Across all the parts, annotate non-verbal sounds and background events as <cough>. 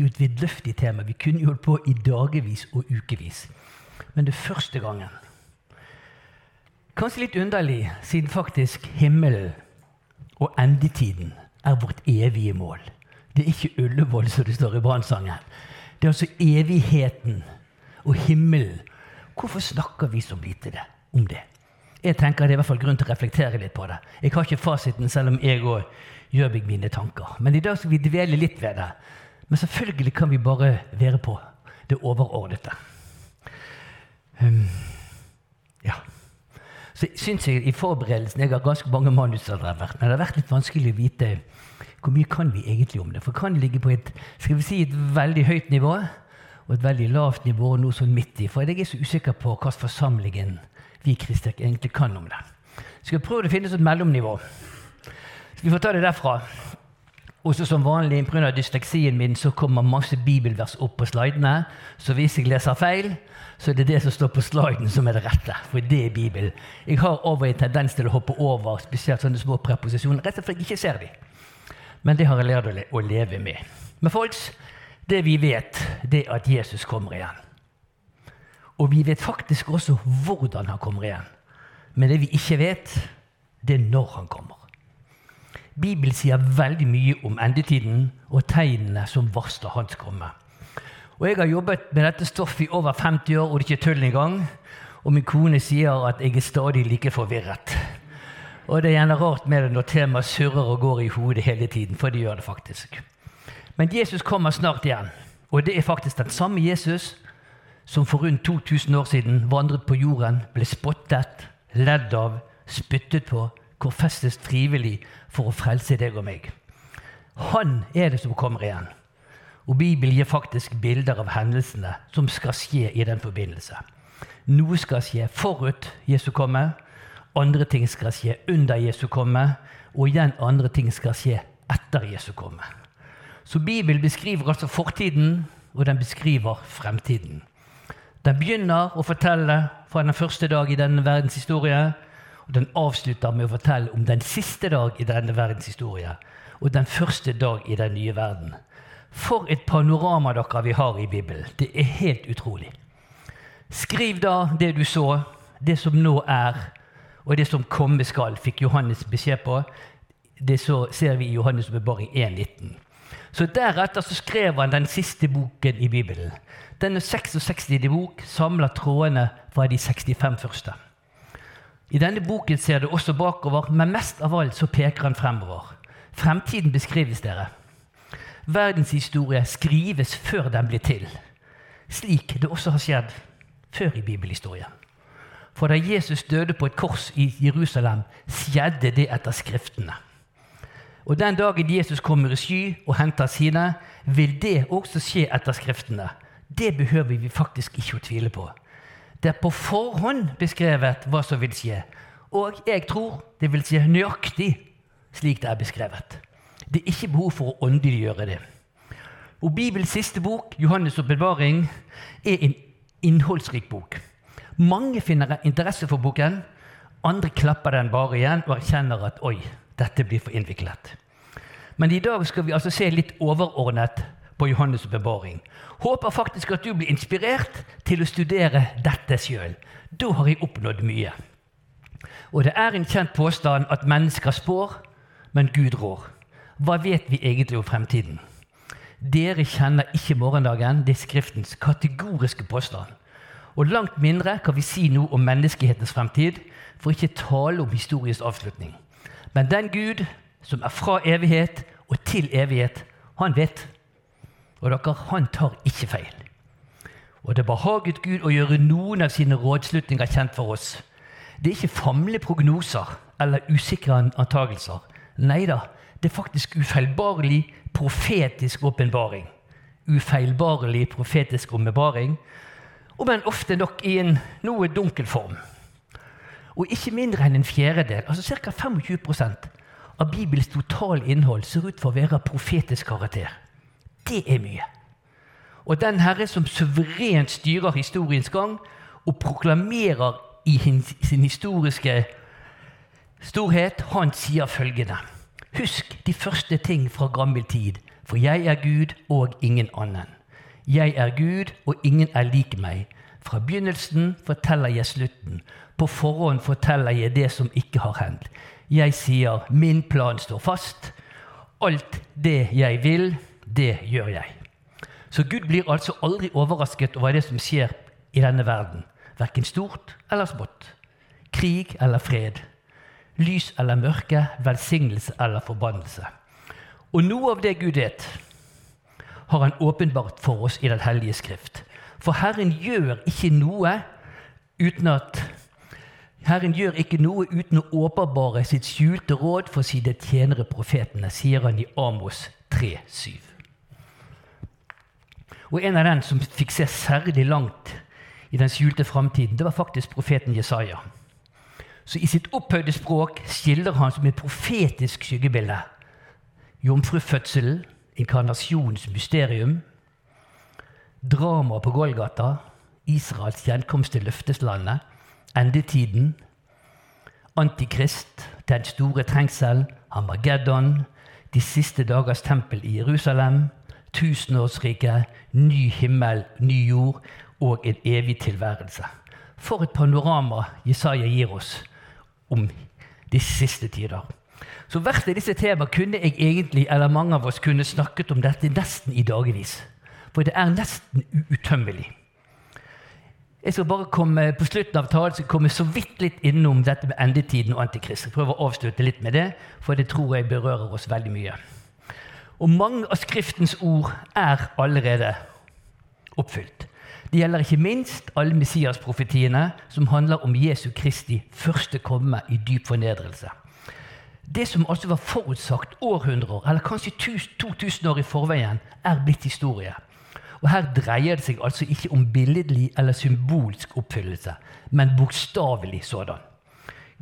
Det er jo et vidløftig tema. Vi kunne holdt på i dagevis og ukevis. Men det første gangen. Kanskje litt underlig, siden faktisk himmelen og endetiden er vårt evige mål. Det er ikke Ullevål, som det står i brannsangen. Det er altså evigheten og himmelen. Hvorfor snakker vi så lite det, om det? Jeg tenker Det er i hvert fall grunn til å reflektere litt på det. Jeg har ikke fasiten, selv om jeg òg gjør meg mine tanker. Men i dag skal vi dvele litt ved det. Men selvfølgelig kan vi bare være på det overordnede. Um, ja. Så syns jeg i forberedelsen Jeg har ganske mange manuser der, men det har vært litt vanskelig å vite hvor mye kan vi egentlig om det. For det kan ligge på et, skal vi si, et veldig høyt nivå og et veldig lavt nivå og noe sånn midt i. For jeg er så usikker på hva forsamlingen vi kristne egentlig kan om det. Skal vi prøve å finne et mellomnivå. Skal vi få ta det derfra? Også som vanlig pga. dysleksien min så kommer masse bibelvers opp på slidene. Så hvis jeg leser feil, så er det det som står på sliden, som er det rette. For det er Bibelen. Jeg har over en tendens til å hoppe over spesielt sånne små preposisjoner, rett og slett ikke ser dem. Men det har jeg lært å leve med. Men folks, det vi vet, det er at Jesus kommer igjen. Og vi vet faktisk også hvordan han kommer igjen. Men det vi ikke vet, det er når han kommer. Bibelen sier veldig mye om endetiden og tegnene som varsler hans komme. Og Jeg har jobbet med dette stoffet i over 50 år, og det er ikke tull engang. Og min kone sier at jeg er stadig like forvirret. Og det er gjerne rart med det når temaet surrer og går i hodet hele tiden, for det gjør det faktisk. Men Jesus kommer snart igjen, og det er faktisk den samme Jesus som for rundt 2000 år siden vandret på jorden, ble spottet, ledd av, spyttet på, korfestes frivillig for å frelse deg og meg. Han er det som kommer igjen. Og Bibelen gir faktisk bilder av hendelsene som skal skje i den forbindelse. Noe skal skje forut Jesu komme, andre ting skal skje under Jesu komme, og igjen andre ting skal skje etter Jesu komme. Så Bibelen beskriver altså fortiden, og den beskriver fremtiden. Den begynner å fortelle fra den første dag i denne verdens historie Den avslutter med å fortelle om den siste dag i denne verdens historie og den første dag i den nye verden. For et panorama dere vi har i Bibelen. Det er helt utrolig. Skriv da det du så, det som nå er, og det som komme skal, fikk Johannes beskjed på. Det så ser vi i Johannes' bebaring 1.19. Så Deretter så skrev han den siste boken i Bibelen. Denne 66. bok samler trådene fra de 65 første. I denne boken ser du også bakover, men mest av alt så peker han fremover. Fremtiden beskrives dere. Verdenshistorie skrives før den blir til, slik det også har skjedd før i bibelhistorien. For da Jesus døde på et kors i Jerusalem, skjedde det etter Skriftene. Og den dagen Jesus kommer i sky og henter sine, vil det også skje etter Skriftene. Det behøver vi faktisk ikke å tvile på. Det er på forhånd beskrevet hva som vil skje. Og jeg tror det vil skje nøyaktig slik det er beskrevet. Det er ikke behov for å åndeliggjøre det. Og Bibels siste bok, Johannes' oppbevaring, er en innholdsrik bok. Mange finner interesse for boken. Andre klapper den bare igjen og erkjenner at oi, dette blir for innviklet. Men i dag skal vi altså se litt overordnet på Johannes' bevaring. Håper faktisk at du blir inspirert til å studere dette sjøl. Da har jeg oppnådd mye. Og det er en kjent påstand at mennesker spår, men Gud rår. Hva vet vi egentlig om fremtiden? Dere kjenner ikke morgendagen. Det er Skriftens kategoriske påstand. Og langt mindre kan vi si noe om menneskehetens fremtid, for ikke tale om historiens avslutning. Men den Gud som er fra evighet og til evighet, han vet og dere, han tar ikke feil. Og det behaget Gud å gjøre noen av sine rådslutninger kjent for oss. Det er ikke famle prognoser eller usikre antagelser. Nei da, det er faktisk ufeilbarlig profetisk åpenbaring. Ufeilbarlig profetisk åpenbaring. om enn ofte nok i en noe dunkel form. Og ikke mindre enn en fjerdedel, altså ca. 25 av Bibels totale innhold ser ut for å være profetisk karakter. Det er mye. Og den Herre som suverent styrer historiens gang og proklamerer i sin historiske storhet, han sier følgende Husk de første ting fra gammel tid, for jeg er Gud og ingen annen. Jeg er Gud, og ingen er lik meg. Fra begynnelsen forteller jeg slutten. På forhånd forteller jeg det som ikke har hendt. Jeg sier min plan står fast. Alt det jeg vil, det gjør jeg. Så Gud blir altså aldri overrasket over det som skjer i denne verden. Verken stort eller smått. Krig eller fred. Lys eller mørke. Velsignelse eller forbannelse. Og noe av det Gud vet, har han åpenbart for oss i Den hellige skrift. For Herren gjør ikke noe uten at Herren gjør ikke noe uten å åpenbare sitt skjulte råd for sine tjenere profetene, sier han i Amos 3,7. Og en av den som fikk se særlig langt i den skjulte framtiden, det var faktisk profeten Jesaja. Så i sitt opphøyde språk skildrer han som et profetisk skyggebilde jomfrufødselen, inkarnasjonens mysterium, dramaet på Golgata, Israels gjenkomst til løfteslandet, endetiden, Antikrist, den store trengsel, Hamageddon, de siste dagers tempel i Jerusalem, tusenårsriket, ny himmel, ny jord og en evig tilværelse. For et panorama Jesaja gir oss om de siste tider. Så hvert av disse temaene kunne jeg egentlig, eller mange av oss kunne snakket om dette nesten i dagevis. For det er nesten utømmelig. Jeg skal bare komme på slutten av talen skal komme så vidt litt innom dette med endetiden og antikrist. Jeg prøver å avslutte litt med det, for det tror jeg berører oss veldig mye. Og mange av Skriftens ord er allerede oppfylt. Det gjelder ikke minst alle Messias-profetiene som handler om Jesu Kristi første komme i dyp fornedrelse. Det som altså var forutsagt århundrer, eller kanskje 2000 år i forveien, er blitt historie. Og Her dreier det seg altså ikke om billedlig eller symbolsk oppfyllelse, men bokstavelig sådan.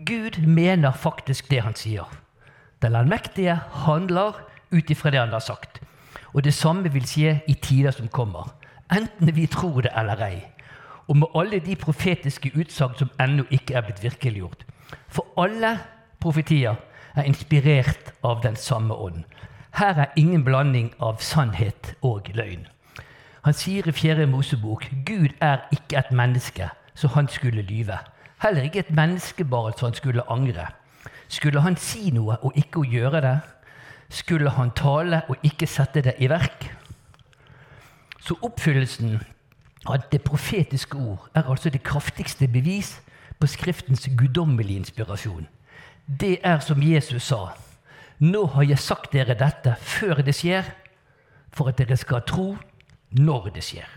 Gud mener faktisk det han sier. Den allmektige handler ut ifra det han har sagt. Og det samme vil skje i tider som kommer enten vi tror det eller ei, og med alle de profetiske utsagn som ennå ikke er blitt virkeliggjort. For alle profetier er inspirert av den samme ånd. Her er ingen blanding av sannhet og løgn. Han sier i Fjerde Mosebok Gud er ikke et menneske, så han skulle lyve. Heller ikke et menneskebarn, så han skulle angre. Skulle han si noe og ikke gjøre det? Skulle han tale og ikke sette det i verk? Så oppfyllelsen av det profetiske ord er altså det kraftigste bevis på Skriftens guddommelige inspirasjon. Det er som Jesus sa. Nå har jeg sagt dere dette før det skjer, for at dere skal tro når det skjer.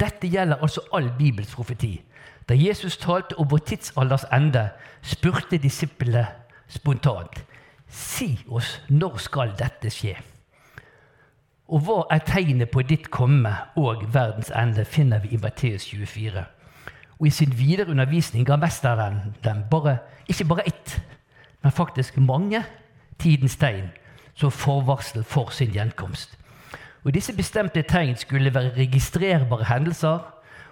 Dette gjelder altså all Bibels profeti. Da Jesus talte om vår tidsalders ende, spurte disiplene spontant Si oss, når skal dette skje? Og hva er tegnet på ditt komme og verdens ende, finner vi i Matteus 24. Og i sin videre undervisning ga mesteren dem bare, ikke bare ett, men faktisk mange tidens tegn som forvarsel for sin gjenkomst. Og Disse bestemte tegn skulle være registrerbare hendelser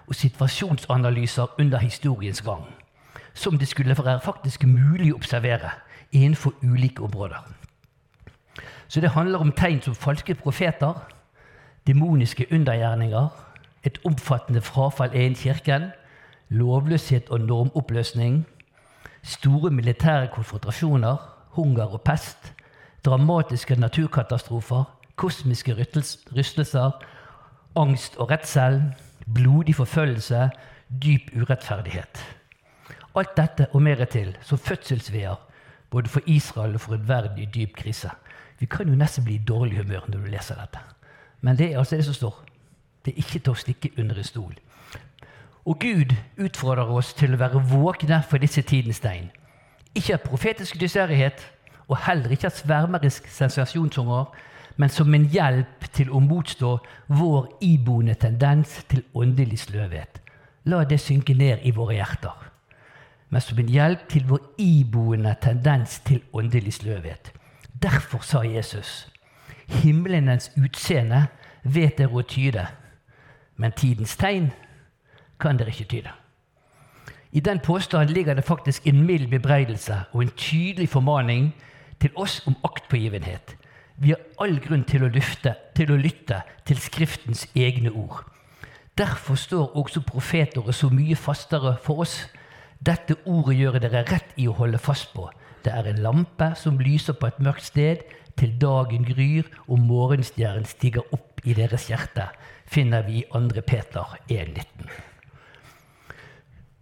og situasjonsanalyser under historiens gang, som det skulle være faktisk mulig å observere innenfor ulike områder. Så det handler om tegn som falske profeter, demoniske undergjerninger, et omfattende frafall innen kirken, lovløshet og normoppløsning, store militære konfrontasjoner, hunger og pest, dramatiske naturkatastrofer, kosmiske rystelser, angst og redsel, blodig forfølgelse, dyp urettferdighet. Alt dette og mer til som fødselsveier både for Israel og for en verden i dyp krise. Vi kan jo nesten bli i dårlig humør når du leser dette. Men det er altså det som står. Det er ikke til å stikke under en stol. Og Gud utfordrer oss til å være våkne for disse tidens tegn. Ikke av profetisk nysgjerrighet, og heller ikke av svermerisk sensasjonshunger, men som en hjelp til å motstå vår iboende tendens til åndelig sløvhet. La det synke ned i våre hjerter. Men som en hjelp til vår iboende tendens til åndelig sløvhet. Derfor sa Jesus, himmelens utseende vet dere å tyde, men tidens tegn kan dere ikke tyde. I den påstanden ligger det faktisk en mild bebreidelse og en tydelig formaning til oss om aktpågivenhet. Vi har all grunn til å, lyfte, til å lytte til Skriftens egne ord. Derfor står også profeter så mye fastere for oss. Dette ordet gjør dere rett i å holde fast på. Det er en lampe som lyser på et mørkt sted, til dagen gryr og morgenstjernen stiger opp i deres hjerte, finner vi i 2. Peter 1,19.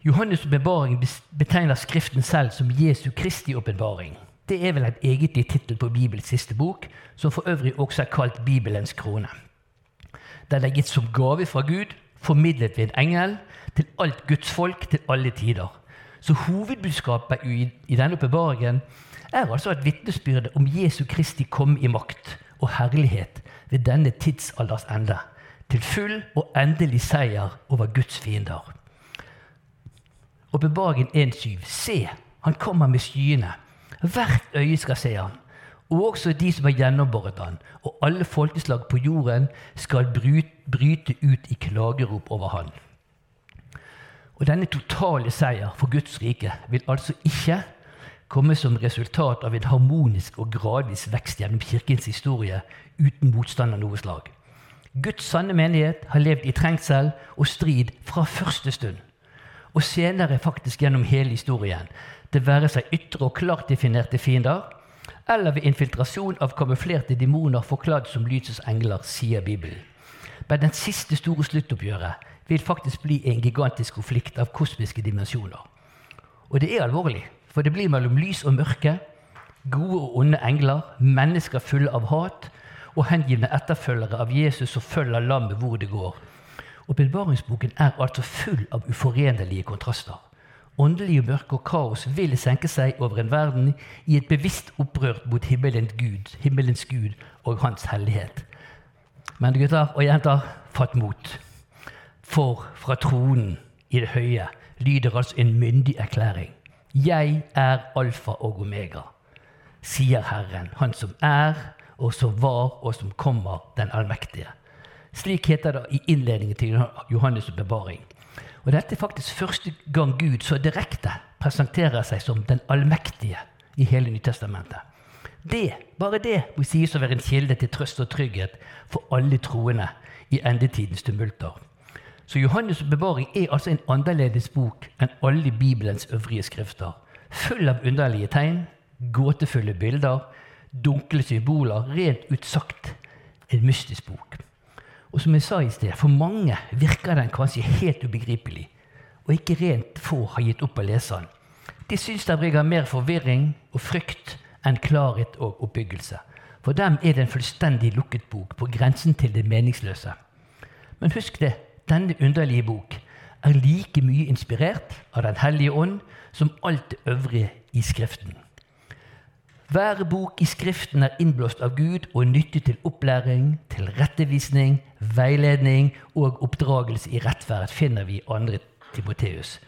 Johannes' åpenbaring betegner Skriften selv som Jesu Kristi åpenbaring. Det er vel en egentlig tittel på Bibels siste bok, som for øvrig også er kalt Bibelens krone. Den er gitt som gave fra Gud, formidlet ved en engel, til alt Guds folk til alle tider. Så hovedbudskapet i, i denne åpenbaringen er altså et vitnesbyrd om Jesu Kristi kom i makt og herlighet ved denne tidsalders ende, til full og endelig seier over Guds fiender. Åpenbaringen 1.7.: Se, han kommer med skyene. Hvert øye skal se ham, og også de som har gjennombåret han, og alle folkeslag på jorden skal bryte ut i klagerop over han. Og denne totale seier for Guds rike vil altså ikke komme som resultat av en harmonisk og gradvis vekst gjennom kirkens historie uten motstand av noe slag. Guds sanne menighet har levd i trengsel og strid fra første stund. Og senere faktisk gjennom hele historien det være seg ytre og klart definerte fiender, eller ved infiltrasjon av kamuflerte demoner forklart som lysets engler, sier Bibelen. Men den siste store sluttoppgjøret vil faktisk bli en gigantisk konflikt av kosmiske dimensjoner. Og det er alvorlig, for det blir mellom lys og mørke, gode og onde engler, mennesker fulle av hat og hengivne etterfølgere av Jesus som følger lammet hvor det går. Åpenbaringsboken er altså full av uforenlige kontraster. Åndelige mørke og kaos vil senke seg over en verden i et bevisst opprør mot himmelens Gud, himmelens Gud og Hans hellighet. Men gutter og jenter, fatt mot. For fra tronen i det høye lyder altså en myndig erklæring. Jeg er alfa og omega, sier Herren, Han som er, og som var, og som kommer, den allmektige. Slik heter det i innledningen til Johannes' bevaring. Og Dette er faktisk første gang Gud så direkte presenterer seg som den allmektige i hele Nytestamentet. Det, bare det må sies å være en kilde til trøst og trygghet for alle troende i endetidens tumulter. Så Johannes' bevaring er altså en annerledes bok enn alle Bibelens øvrige skrifter. Full av underlige tegn, gåtefulle bilder, dunkle symboler. Rent ut sagt en mystisk bok. Og som jeg sa i sted, for mange virker den kanskje helt ubegripelig, og ikke rent få har gitt opp å lese den. De syns den bringer mer forvirring og frykt enn klarhet og oppbyggelse. For dem er det en fullstendig lukket bok, på grensen til det meningsløse. Men husk det, denne underlige bok er like mye inspirert av Den hellige ånd som alt det øvrige i Skriften. Hver bok i Skriften er innblåst av Gud og nyttig til opplæring, til rettevisning, veiledning og oppdragelse i rettferd, finner vi i 2. Timoteus.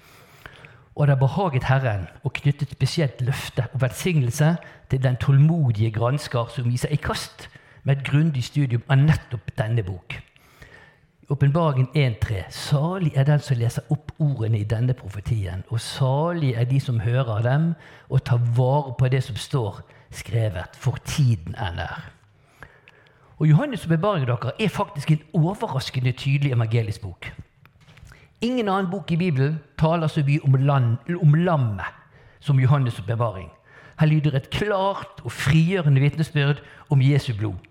Og det behaget Herren å knytte et spesielt løfte og velsignelse til den tålmodige gransker som viser i kast med et grundig studium av nettopp denne bok. Åpenbaringen 1.3.: Salig er den som leser opp ordene i denne profetien, og salig er de som hører dem og tar vare på det som står skrevet, for tiden er nær. Og Johannes' bevaring dere er faktisk en overraskende tydelig evangelisk bok. Ingen annen bok i Bibelen taler så mye om, land, om lammet som Johannes' bevaring. Her lyder et klart og frigjørende vitnesbyrd om Jesu blod.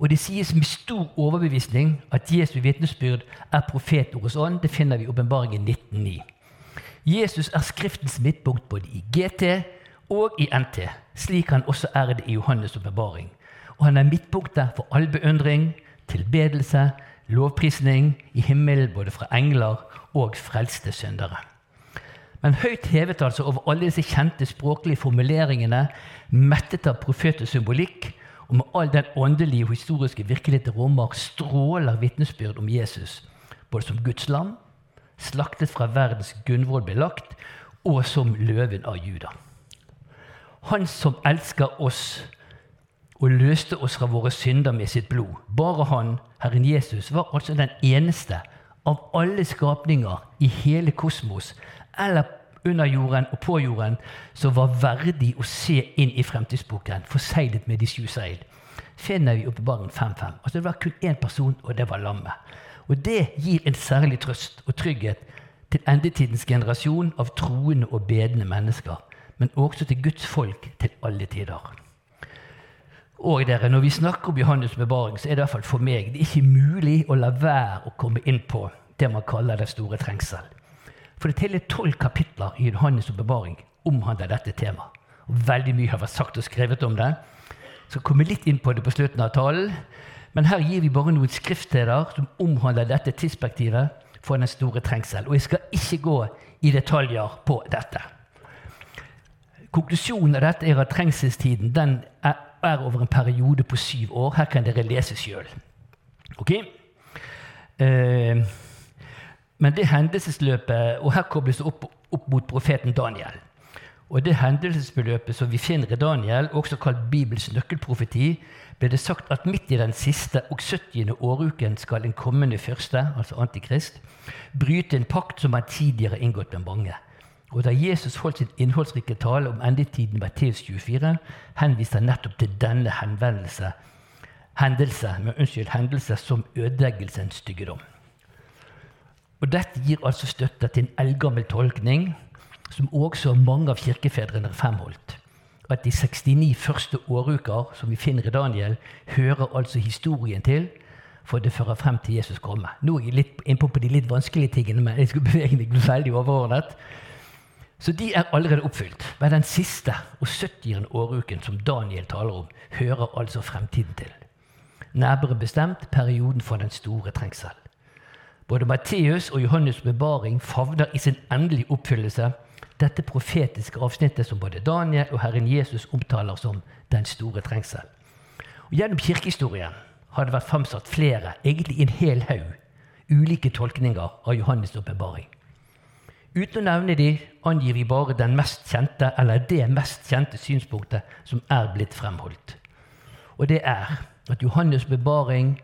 Og det sies med stor overbevisning at Jesu vitnesbyrd er profetordets ånd. Det finner vi i Åpenbaringen 19.9. Jesus er Skriftens midtpunkt både i GT og i NT, slik han også er det i Johannes' åpenbaring. Og han er midtpunktet for all beundring, tilbedelse, lovprisning i himmelen både fra engler og frelste syndere. Men høyt hevet altså over alle disse kjente språklige formuleringene, mettet av profetisk symbolikk, og med all den åndelige og historiske virkelighet det rommer, stråler vitnesbyrd om Jesus, både som Guds lam, slaktet fra verdens gunnvoll ble lagt, og som løven av Juda. Han som elsker oss og løste oss fra våre synder med sitt blod. Bare han, Herren Jesus, var altså den eneste av alle skapninger i hele kosmos eller under jorden og på jorden som var verdig å se inn i fremtidsboken, forseglet med de sju seil. Finner vi åpenbaringen 5.5. Altså det var kun én person, og det var lammet. Og det gir en særlig trøst og trygghet til endetidens generasjon av troende og bedende mennesker, men også til Guds folk til alle tider. Og dere, Når vi snakker om Johannes' bevaring, så er det i hvert fall for meg det er ikke mulig å la være å komme inn på det man kaller den store trengsel. For det hele tolv kapitler i Johannes' bevaring omhandler dette temaet. Og Veldig mye har vært sagt og skrevet om det. Så kommer litt inn på det på slutten av talen. Men her gir vi bare noen skriftsteder som omhandler dette tidsperspektivet for den store trengsel. Og jeg skal ikke gå i detaljer på dette. Konklusjonen av dette er at trengselstiden den er, er over en periode på syv år. Her kan dere lese sjøl. Okay? Eh, men det hendelsesløpet Og her kobles det opp, opp mot profeten Daniel. Og det hendelsesbeløpet som vi finner i Daniel, også kalt Bibels nøkkelprofeti, ble det sagt at midt i den siste og 70. åruken skal en kommende første, altså Antikrist, bryte en pakt som han tidligere inngått med mange. Og Da Jesus holdt sin innholdsrike tale om endetiden i Matteus 24, henviste han nettopp til denne henvendelse, hendelse, men unnskyld, hendelse som ødeleggelsens styggedom. Og Dette gir altså støtte til en eldgammel tolkning som også mange av kirkefedrene fremholdt. At de 69 første åruker som vi finner i Daniel, hører altså historien til, for det fører frem til Jesus komme. Nå er jeg litt innpå på de litt vanskelige tingene, men jeg skal bevege meg veldig overordnet. Så de er allerede oppfylt. Men den siste og 70. åruken som Daniel taler om, hører altså fremtiden til. Nærmere bestemt perioden for den store trengsel. Både Matteus og Johannes' bevaring favner i sin endelige oppfyllelse dette profetiske avsnittet som både Daniel og Herren Jesus omtaler som den store trengsel. Og gjennom kirkehistorien har det vært framsatt flere, egentlig en hel haug, ulike tolkninger av Johannes' åpenbaring. Uten å nevne de angir vi bare den mest kjente, eller det mest kjente synspunktet som er blitt fremholdt. Og det er at Johannes' bevaring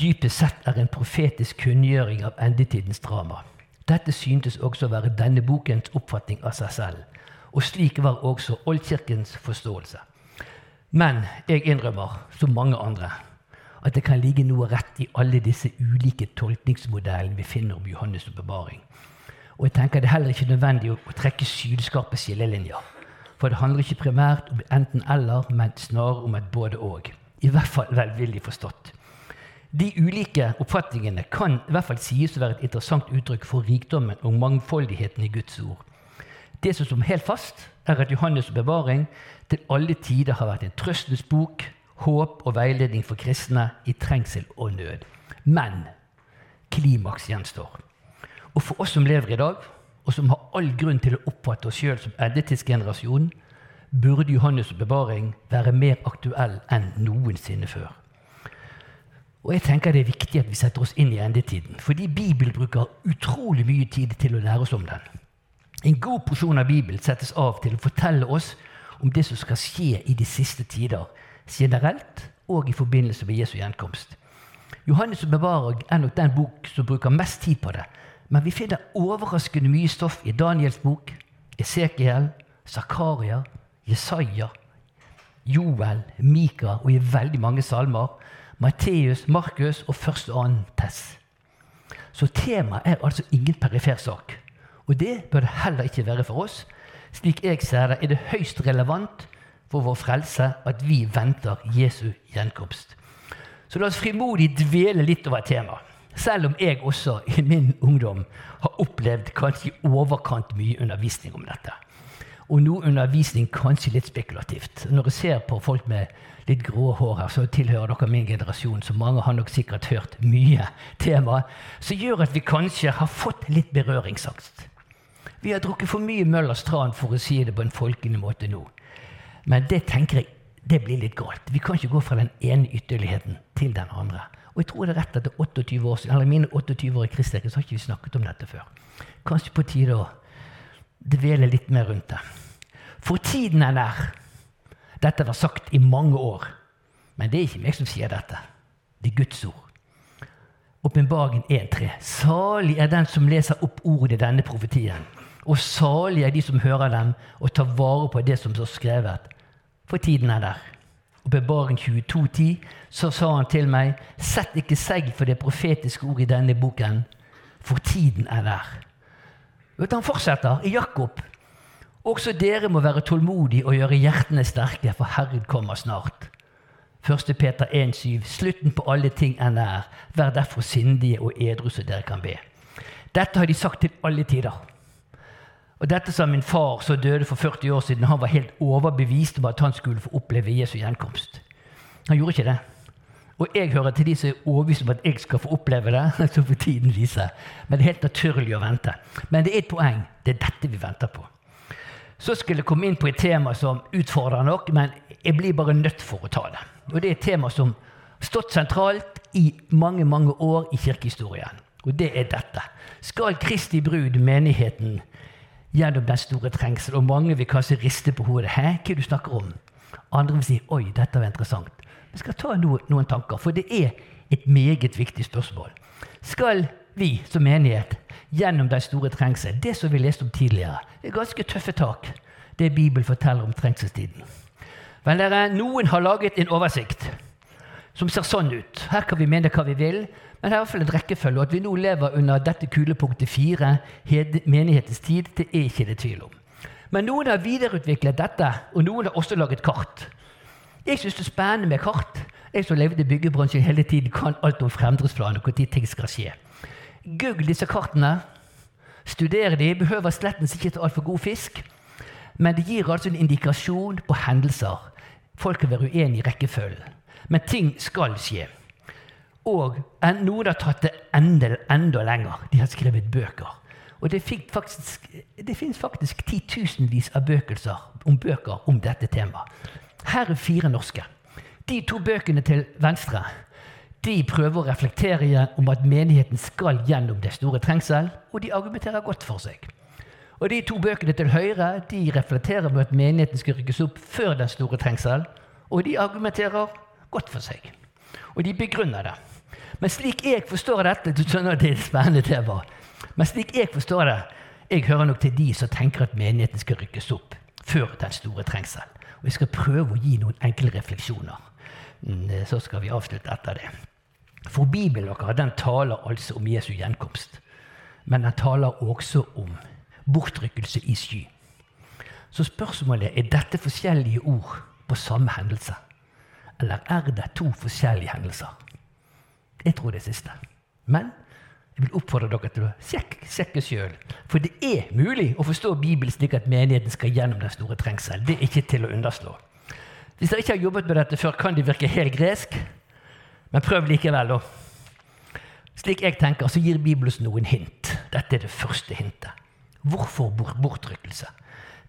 dypest sett er en profetisk kunngjøring av endetidens drama. Dette syntes også å være denne bokens oppfatning av seg selv. Og slik var også Oldkirkens forståelse. Men jeg innrømmer, som mange andre, at det kan ligge noe rett i alle disse ulike tolkningsmodellene vi finner om Johannes' oppbevaring. Og jeg tenker det er heller ikke nødvendig å trekke sylskarpe skillelinjer. For det handler ikke primært om enten-eller, men snarere om et både-og. I hvert fall velvillig forstått. De ulike oppfatningene kan i hvert fall sies å være et interessant uttrykk for rikdommen og mangfoldigheten i Guds ord. Det som står helt fast, er at Johannes' bevaring til alle tider har vært en trøstens bok, håp og veiledning for kristne i trengsel og nød. Men klimaks gjenstår. Og for oss som lever i dag, og som har all grunn til å oppfatte oss sjøl som edetidsgenerasjon, burde Johannes' bevaring være mer aktuell enn noensinne før. Og jeg tenker det er viktig at vi setter oss inn i endetiden, fordi Bibelen bruker utrolig mye tid til å lære oss om den. En god porsjon av Bibelen settes av til å fortelle oss om det som skal skje i de siste tider, generelt og i forbindelse med Jesu gjenkomst. Johannes' bevarer er nok den bok som bruker mest tid på det, men vi finner overraskende mye stoff i Daniels bok, Esekiel, Zakaria, Jesaja, Joel, Mika og i veldig mange salmer Matteus, Markus og første og annen Tess. Så temaet er altså ingen perifer sak. Og det bør det heller ikke være for oss. Slik jeg ser det, er det høyst relevant for vår frelse at vi venter Jesu gjenkomst. Så la oss frimodig dvele litt over temaet. Selv om jeg også i min ungdom har opplevd kanskje overkant mye undervisning om dette. Og noe undervisning kanskje litt spekulativt. Når jeg ser på folk med litt grå hår her, så tilhører dere min generasjon, så mange har nok sikkert hørt mye tema, som gjør at vi kanskje har fått litt berøringsangst. Vi har drukket for mye Møllers tran, for å si det på en folkelig måte nå. Men det tenker jeg det blir litt galt. Vi kan ikke gå fra den ene ytterligheten til den andre. Og jeg tror det er rett at det er 28 år siden, eller mine 28 år i Kristkirken så har ikke vi snakket om dette før. Kanskje på tide å dvele litt mer rundt det. For tiden er nær. Dette var sagt i mange år. Men det er ikke meg som sier dette. Det er Guds ord. Åpenbaringen 1.3. Salig er den som leser opp ordet i denne profetien. Og salig er de som hører dem og tar vare på det som står skrevet. For tiden er der. Åpenbaring 22.10. Så sa han til meg, sett ikke segg for det profetiske ordet i denne boken, for tiden er der. Han fortsetter i Jakob. Også dere må være tålmodige og gjøre hjertene sterke, for Herren kommer snart. 1. Peter 1,7.: Slutten på alle ting er nær. Vær derfor sindige og edru så dere kan be. Dette har de sagt til alle tider. Og dette sa min far, som døde for 40 år siden. Han var helt overbevist om at han skulle få oppleve Jesu gjenkomst. Han gjorde ikke det. Og jeg hører til de som er overbevist om at jeg skal få oppleve det. <laughs> så får tiden vise. Men det er helt naturlig å vente. Men det er et poeng. Det er dette vi venter på. Så skulle jeg komme inn på et tema som utfordrer nok, men jeg blir bare nødt for å ta det. Og det er et tema som har stått sentralt i mange, mange år i kirkehistorien. Og det er dette. Skal Kristi brud, menigheten, gjennom den store trengsel? Og mange vil kanskje riste på hodet. Hæ, hva du snakker om? Andre vil si oi, dette var interessant. Vi skal ta noen, noen tanker, for det er et meget viktig spørsmål. Skal vi som menighet gjennom den store trengsel, det som vi leste om tidligere, er ganske tøffe tak, det Bibelen forteller om trengselstiden. Men dere, Noen har laget en oversikt som ser sånn ut. Her kan vi mene hva vi vil, men det er i hvert fall en rekkefølge. Og at vi nå lever under dette kulepunktet fire, menighetens tid, det er ikke det tvil om. Men noen har videreutviklet dette, og noen har også laget kart. Jeg syns det er spennende med kart. Jeg som levde i byggebransjen hele tiden, kan alt om fremdriftsplaner og når ting skal skje. Google disse kartene. Studer de. Behøver slettens ikke ta altfor god fisk. Men det gir altså en indikasjon på hendelser. Folk kan være uenige i rekkefølgen. Men ting skal skje. Og noen har tatt det enda, enda lenger. De har skrevet bøker. Og det, faktisk, det finnes faktisk titusenvis av bøkelser om bøker om dette temaet. Her er fire norske. De to bøkene til venstre de prøver å reflektere om at menigheten skal gjennom det store trengsel, og de argumenterer godt for seg. Og De to bøkene til høyre de reflekterer med at menigheten skal rykkes opp før den store trengsel, og de argumenterer godt for seg. Og de begrunner det. Men slik jeg forstår dette du skjønner det er spennende tema, men slik jeg forstår det, jeg hører nok til de som tenker at menigheten skal rykkes opp før den store trengsel. Og Jeg skal prøve å gi noen enkle refleksjoner. Mm, så skal vi avslutte etter det. For Bibelen den taler altså om Jesu gjenkomst. Men den taler også om bortrykkelse i sky. Så spørsmålet er dette forskjellige ord på samme hendelse. Eller er det to forskjellige hendelser? Jeg tror det siste. Men jeg vil oppfordre dere til å sjekke, sjekke sjøl. For det er mulig å forstå Bibelen slik at menigheten skal gjennom den store trengsel. Det er ikke til å underslå. Hvis dere ikke har jobbet med dette før, kan det virke helt gresk. Men prøv likevel, da. Slik jeg tenker, så gir Bibelen noen hint. Dette er det første hintet. Hvorfor bortrykkelse?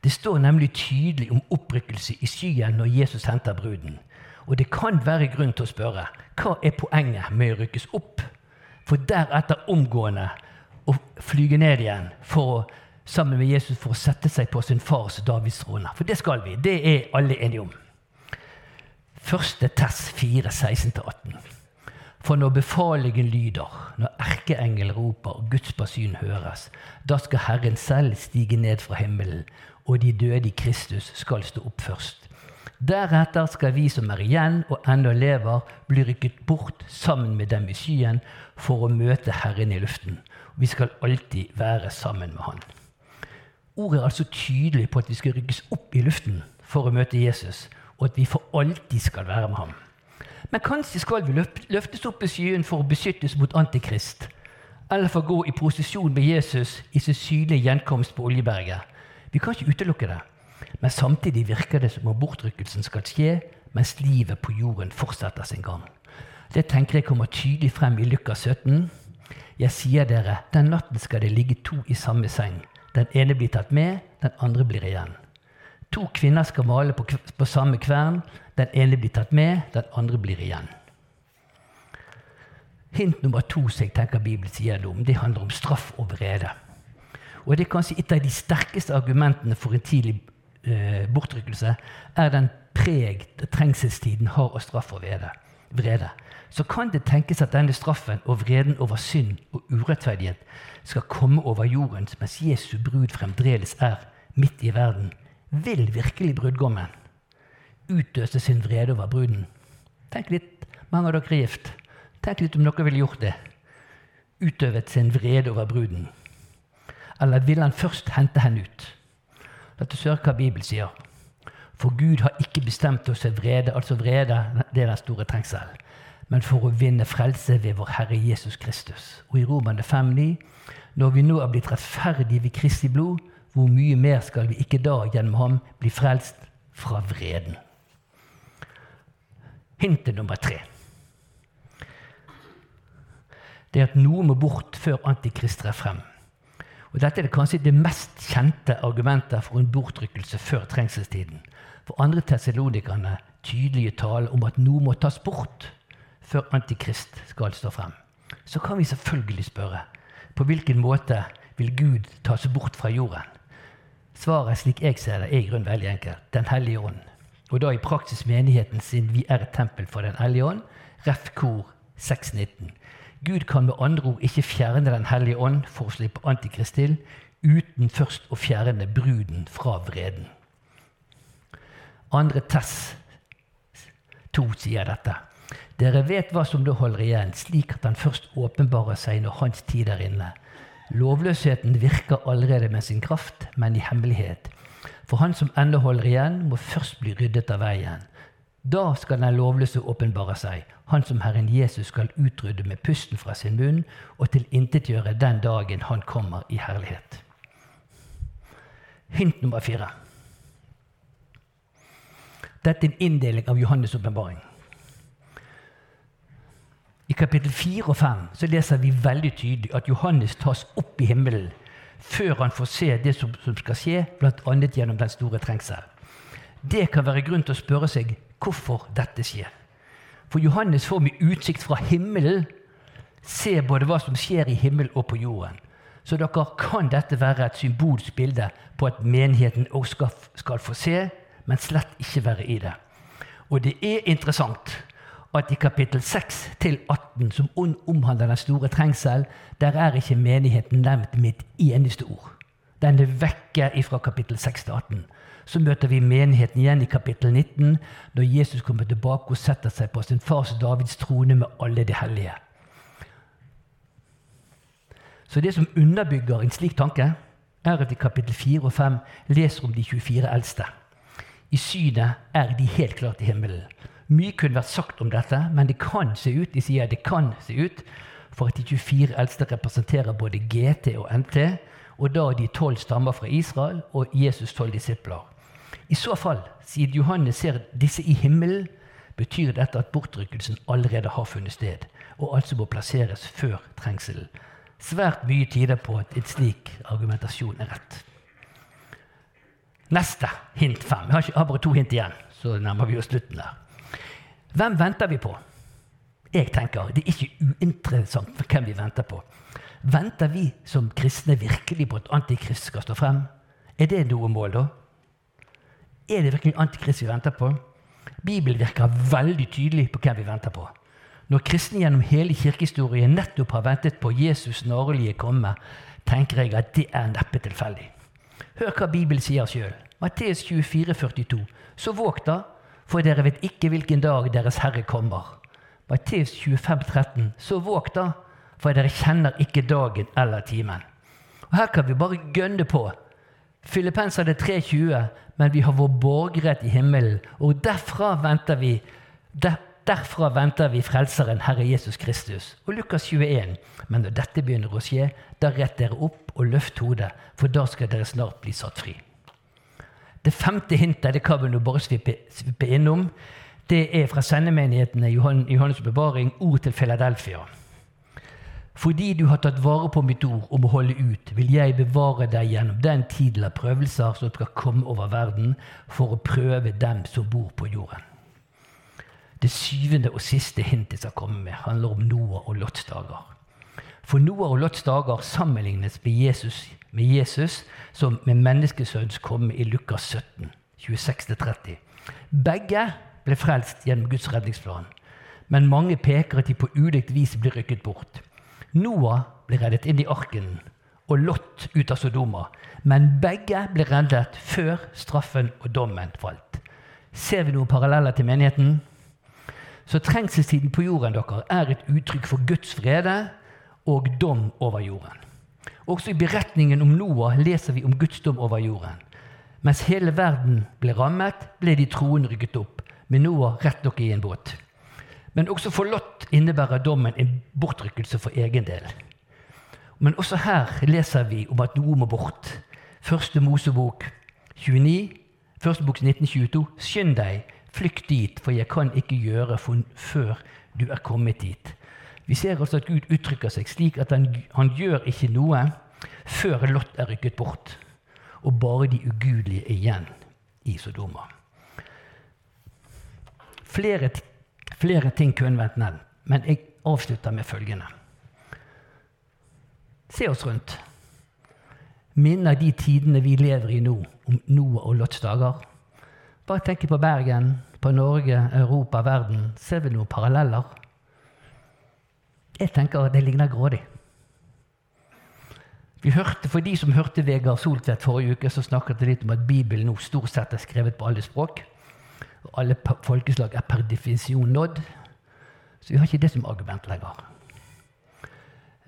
Det står nemlig tydelig om opprykkelse i skyen når Jesus henter bruden. Og det kan være grunn til å spørre hva er poenget med å rykkes opp, for deretter omgående å flyge ned igjen for å, sammen med Jesus for å sette seg på sin fars Davids trone? For det skal vi. Det er alle enige om. Første Tess 4, 16-18. For når befalingen lyder, når erkeengel roper og Guds basun høres, da skal Herren selv stige ned fra himmelen, og de døde i Kristus skal stå opp først. Deretter skal vi som er igjen og ennå lever, bli rykket bort sammen med dem i skyen for å møte Herren i luften. Vi skal alltid være sammen med Han. Ordet er altså tydelig på at vi skal rykkes opp i luften for å møte Jesus, og at vi for alltid skal være med ham. Men kanskje skal vi løftes opp i skyen for å beskyttes mot Antikrist, eller for å gå i prosesjon med Jesus i sin synlige gjenkomst på Oljeberget. Vi kan ikke utelukke det. Men samtidig virker det som om bortrykkelsen skal skje mens livet på jorden fortsetter sin gang. Det tenker jeg kommer tydelig frem i Lukas 17. Jeg sier dere, den natten skal det ligge to i samme seng. Den ene blir tatt med, den andre blir igjen. To kvinner skal male på, på samme kvern. Den ene blir tatt med, den andre blir igjen. Hint nummer to som jeg tenker Bibelen sier noe om, det handler om straff og vrede. Og det er kanskje et av de sterkeste argumentene for en tidlig eh, bortrykkelse, er den preg trengselstiden har av straff og vrede. Så kan det tenkes at denne straffen og vreden over synd og urettferdighet skal komme over jorden mens Jesu brud fremdeles er midt i verden. Vil virkelig brudgommen utøse sin vrede over bruden? Tenk litt, mange av dere er gift. Tenk litt om dere ville gjort det. Utøvet sin vrede over bruden. Eller vil han først hente henne ut? La oss høre hva Bibelen sier. For Gud har ikke bestemt oss til vrede, altså vrede, det er den store trengsel, men for å vinne frelse ved vår Herre Jesus Kristus. Og i Romerne 5,9.: Når vi nå er blitt rettferdige ved Kristi blod, hvor mye mer skal vi ikke da gjennom ham bli frelst fra vreden? Hintet nummer tre det er at noe må bort før Antikrist trer frem. Og Dette er kanskje det mest kjente argumentet for en bortrykkelse før trengselstiden. For andre tessalonikerne tydelige tale om at noe må tas bort før Antikrist skal stå frem. Så kan vi selvfølgelig spørre på hvilken måte vil Gud tas bort fra jorden? Svaret slik jeg ser det, er i grunnen veldig enkelt. Den hellige ånd. Og da i praksis menigheten sin vi er et tempel for Den hellige ånd. Ref. kor 619. Gud kan med andre ord ikke fjerne Den hellige ånd for å slippe Antikrist til, uten først å fjerne bruden fra vreden. Andre Tess 2 sier dette. Dere vet hva som da holder igjen, slik at han først åpenbarer seg når hans tid er inne. Lovløsheten virker allerede med sin kraft, men i hemmelighet. For han som ennå holder igjen, må først bli ryddet av veien. Da skal den lovløse åpenbare seg, han som Herren Jesus skal utrydde med pusten fra sin munn og tilintetgjøre den dagen han kommer i herlighet. Hint nummer fire. Dette er en inndeling av Johannes' åpenbaring. I kapittel 4 og 5 så leser vi veldig tydelig at Johannes tas opp i himmelen før han får se det som, som skal skje, bl.a. gjennom den store trengsel. Det kan være grunn til å spørre seg hvorfor dette skjer. For Johannes får med utsikt fra himmelen se både hva som skjer i himmelen og på jorden. Så dere kan dette være et symbolsk bilde på at menigheten også skal, skal få se, men slett ikke være i det. Og det er interessant at i kapittel 6 til 18, som omhandler den store trengsel, der er ikke menigheten nevnt med et eneste ord. Den er vekke fra kapittel 6 til 18. Så møter vi menigheten igjen i kapittel 19, når Jesus kommer tilbake og setter seg på sin fars Davids trone med alle de hellige. Så det som underbygger en slik tanke, er at i kapittel 4 og 5 leser om de 24 eldste. I synet er de helt klart i himmelen. Mye kunne vært sagt om dette, men det kan se ut de sier det kan se ut, for at de 24 eldste representerer både GT og NT, og da de tolv stammer fra Israel og Jesus tolv disipler. I så fall, siden Johannes ser disse i himmelen, betyr dette at bortrykkelsen allerede har funnet sted, og altså må plasseres før trengselen. Svært mye tyder på at en slik argumentasjon er rett. Neste hint fem. Jeg har, bare to hint igjen, så nærmer vi oss slutten der. Hvem venter vi på? Jeg tenker, Det er ikke uinteressant hvem vi venter på. Venter vi som kristne virkelig på at Antikrist skal stå frem? Er det noe mål, da? Er det virkelig Antikrist vi venter på? Bibelen virker veldig tydelig på hvem vi venter på. Når kristne gjennom hele kirkehistorien nettopp har ventet på Jesus snarlige komme, tenker jeg at det er neppe tilfeldig. Hør hva Bibelen sier sjøl. Matteus 24, 42. Så våg da, for dere vet ikke hvilken dag Deres Herre kommer. Matteus 25, 13. Så våg da, for dere kjenner ikke dagen eller timen. Og Her kan vi bare gønne på. Filippenserne 3,20 men vi har vår borgerrett i himmelen, og derfra venter vi der, Derfra venter vi Frelseren, Herre Jesus Kristus. Og Lukas 21. Men når dette begynner å skje, da rett dere opp og løft hodet, for da skal dere snart bli satt fri. Det femte hintet det kan vi nå bare svippe, innom. Det er fra sendemenighetene Johannes' bevaring, ord til Philadelphia. Fordi du har tatt vare på mitt ord om å holde ut, vil jeg bevare deg gjennom den tiden av prøvelser som skal komme over verden, for å prøve dem som bor på jorden. det syvende og siste hintet jeg skal komme med, handler om Noah og Lots dager. For Noah og Lots dager sammenlignes med Jesus, med Jesus som med menneskesønns komme i Lukas 17, 26-30. Begge ble frelst gjennom Guds redningsplan, men mange peker at de på ulikt vis ble rykket bort. Noah ble reddet inn i arken og Lot ut av Sodoma, men begge ble reddet før straffen og dommen falt. Ser vi noen paralleller til menigheten? Så trengselstiden på jorden dere er et uttrykk for Guds frede og dom over jorden. Også i beretningen om Noah leser vi om Guds dom over jorden. Mens hele verden ble rammet, ble de troende rykket opp, med Noah rett nok i en båt. Men også for Lot innebærer dommen en bortrykkelse for egen del. Men også her leser vi om at noe må bort. Første Mosebok 29, første bok 1922. Skynd deg, flykt dit, for jeg kan ikke gjøre før du er kommet dit. Vi ser altså at Gud uttrykker seg slik at han, han gjør ikke noe før Lot er rykket bort, og bare de ugudelige er igjen i Sodoma. Flere, flere ting kunne vært nevnt, men jeg avslutter med følgende. Se oss rundt. Minner de tidene vi lever i nå, om Noah og Lots dager? Bare tenk på Bergen, på Norge, Europa, verden. Ser vi noen paralleller? Jeg tenker at det ligner grådig. Vi hørte, For de som hørte Vegard Soltvedt forrige uke, så snakket det litt om at Bibelen nå stort sett er skrevet på alle språk. Og alle folkeslag er per definisjon nådd. Så vi har ikke det som argument lenger.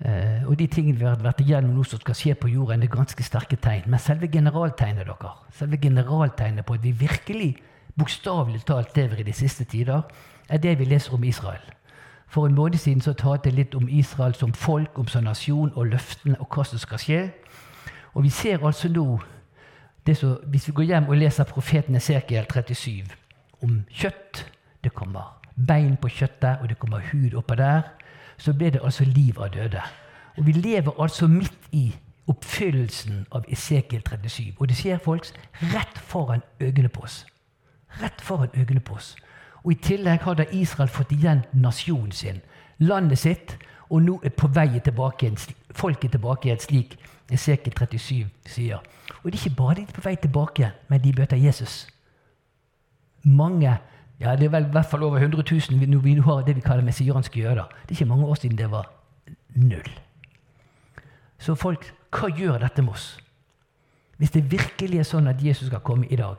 Eh, og de tingene vi har vært igjennom nå som skal skje på jorden, er ganske sterke tegn. Men selve generaltegnet dere, selve generaltegnet på at vi virkelig bokstavelig talt lever i de siste tider, er det vi leser om Israel. For en måned siden så talte jeg litt om Israel som folk, om som nasjon, og løftene og hva som skal skje. Og vi ser altså nå så, Hvis vi går hjem og leser profeten Esekiel 37 om kjøtt Det kommer bein på kjøttet, og det kommer hud oppå der. Så blir det altså liv av døde. Og vi lever altså midt i oppfyllelsen av Esekiel 37. Og det skjer, folks, rett foran øynene på oss. Rett foran øynene på oss. Og I tillegg hadde Israel fått igjen nasjonen sin, landet sitt, og nå er på vei tilbake folket tilbake igjen, slik Esekiel 37 sier. Og det er ikke bare de er på vei tilbake, men de møter Jesus. Mange, ja det er vel i hvert fall over 100 000 når vi nå har det vi kaller messianske jøder. Det er ikke mange år siden det var null. Så folk, hva gjør dette med oss? Hvis det virkelig er sånn at Jesus skal komme i dag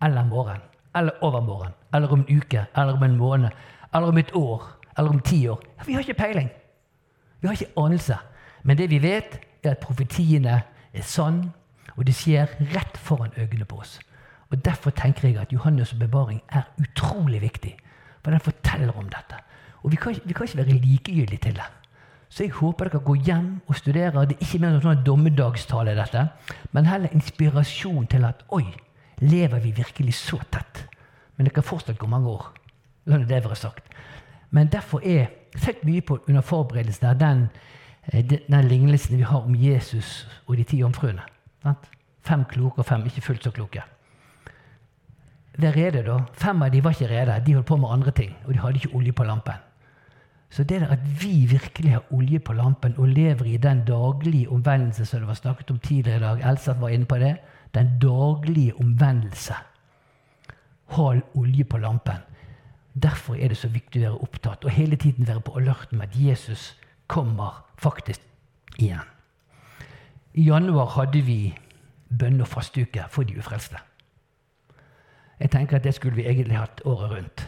eller morgen, eller overmorgen, eller om en uke, eller om en måned, eller om et år, eller om ti år. Vi har ikke peiling. Vi har ikke anelse. Men det vi vet, er at profetiene er sann, og det skjer rett foran øynene på oss. Og Derfor tenker jeg at Johannes' bevaring er utrolig viktig. For den forteller om dette. Og vi kan, vi kan ikke være likegyldige til det. Så jeg håper dere går hjem og studerer. Det er ikke mer sånn dommedagstale, dette, men heller inspirasjon til at oi, lever vi virkelig så tett? Men det kan fortsatt gå mange år. Sånn det være sagt. Men derfor er tenkt mye på under forberedelsen av den, eh, den lignelsen vi har om Jesus og de ti jomfruene. Fem kloke og fem ikke fullt så kloke. Vær rede, da. Fem av de var ikke rede. De holdt på med andre ting. Og de hadde ikke olje på lampen. Så det der at vi virkelig har olje på lampen og lever i den daglige omvendelse som det var snakket om tidligere i dag, Elsa var inne på det, den daglige omvendelse. Hold olje på lampen. Derfor er det så viktig å være opptatt og hele tiden være på alerten med at Jesus kommer faktisk igjen. I januar hadde vi bønne- og fasteuke for de ufrelste. Jeg tenker at Det skulle vi egentlig hatt året rundt.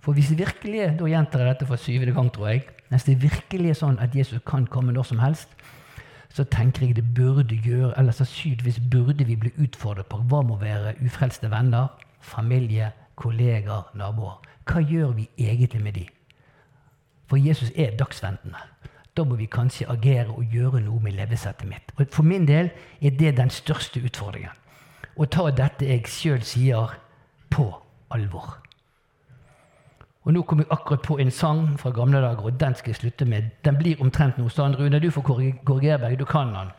For hvis det virkelig da gjentar jeg dette for syvende gang, tror jeg, hvis det virkelig er sånn at Jesus kan komme når som helst, så tenker jeg det burde gjøre, eller sannsynligvis burde vi bli utfordret på hva må være ufrelste venner, familie, kollegaer, naboer. Hva gjør vi egentlig med de? For Jesus er dagsventende. Da må vi kanskje agere og gjøre noe med levesettet mitt. Og For min del er det den største utfordringen. Å ta dette jeg sjøl sier, på alvor. Og Nå kom jeg akkurat på en sang fra gamle dager, og den skal jeg slutte med. Den blir omtrent noe sånn. Rune, du får korrigere meg. Du kan den.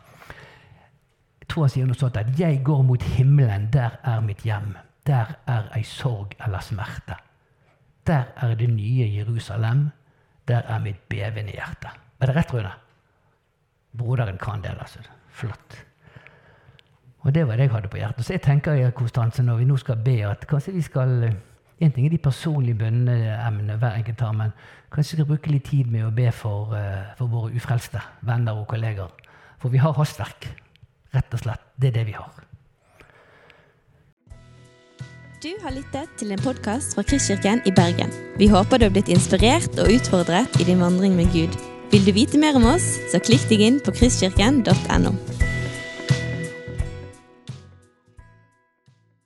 Jeg tror han sier noe sånt at 'Jeg går mot himmelen, der er mitt hjem'. Der er ei sorg eller smerte. der er det nye Jerusalem. Der er mitt bevende hjerte. Er det rett, Rune? Broderen kan det, altså. Flott. Og det var det jeg hadde på hjertet. Så jeg tenker Konstanse, når vi nå skal be, at kanskje vi skal eh, En ting er de personlige bønneemnene hver enkelt har, men kanskje vi skal bruke litt tid med å be for, uh, for våre ufrelste venner og kolleger. For vi har hastverk. Rett og slett. Det er det vi har. Du har lyttet til en podkast fra Kristkirken i Bergen. Vi håper du har blitt inspirert og utfordret i din vandring med Gud. Vil du vite mer om oss, så klikk deg inn på kristkirken.no.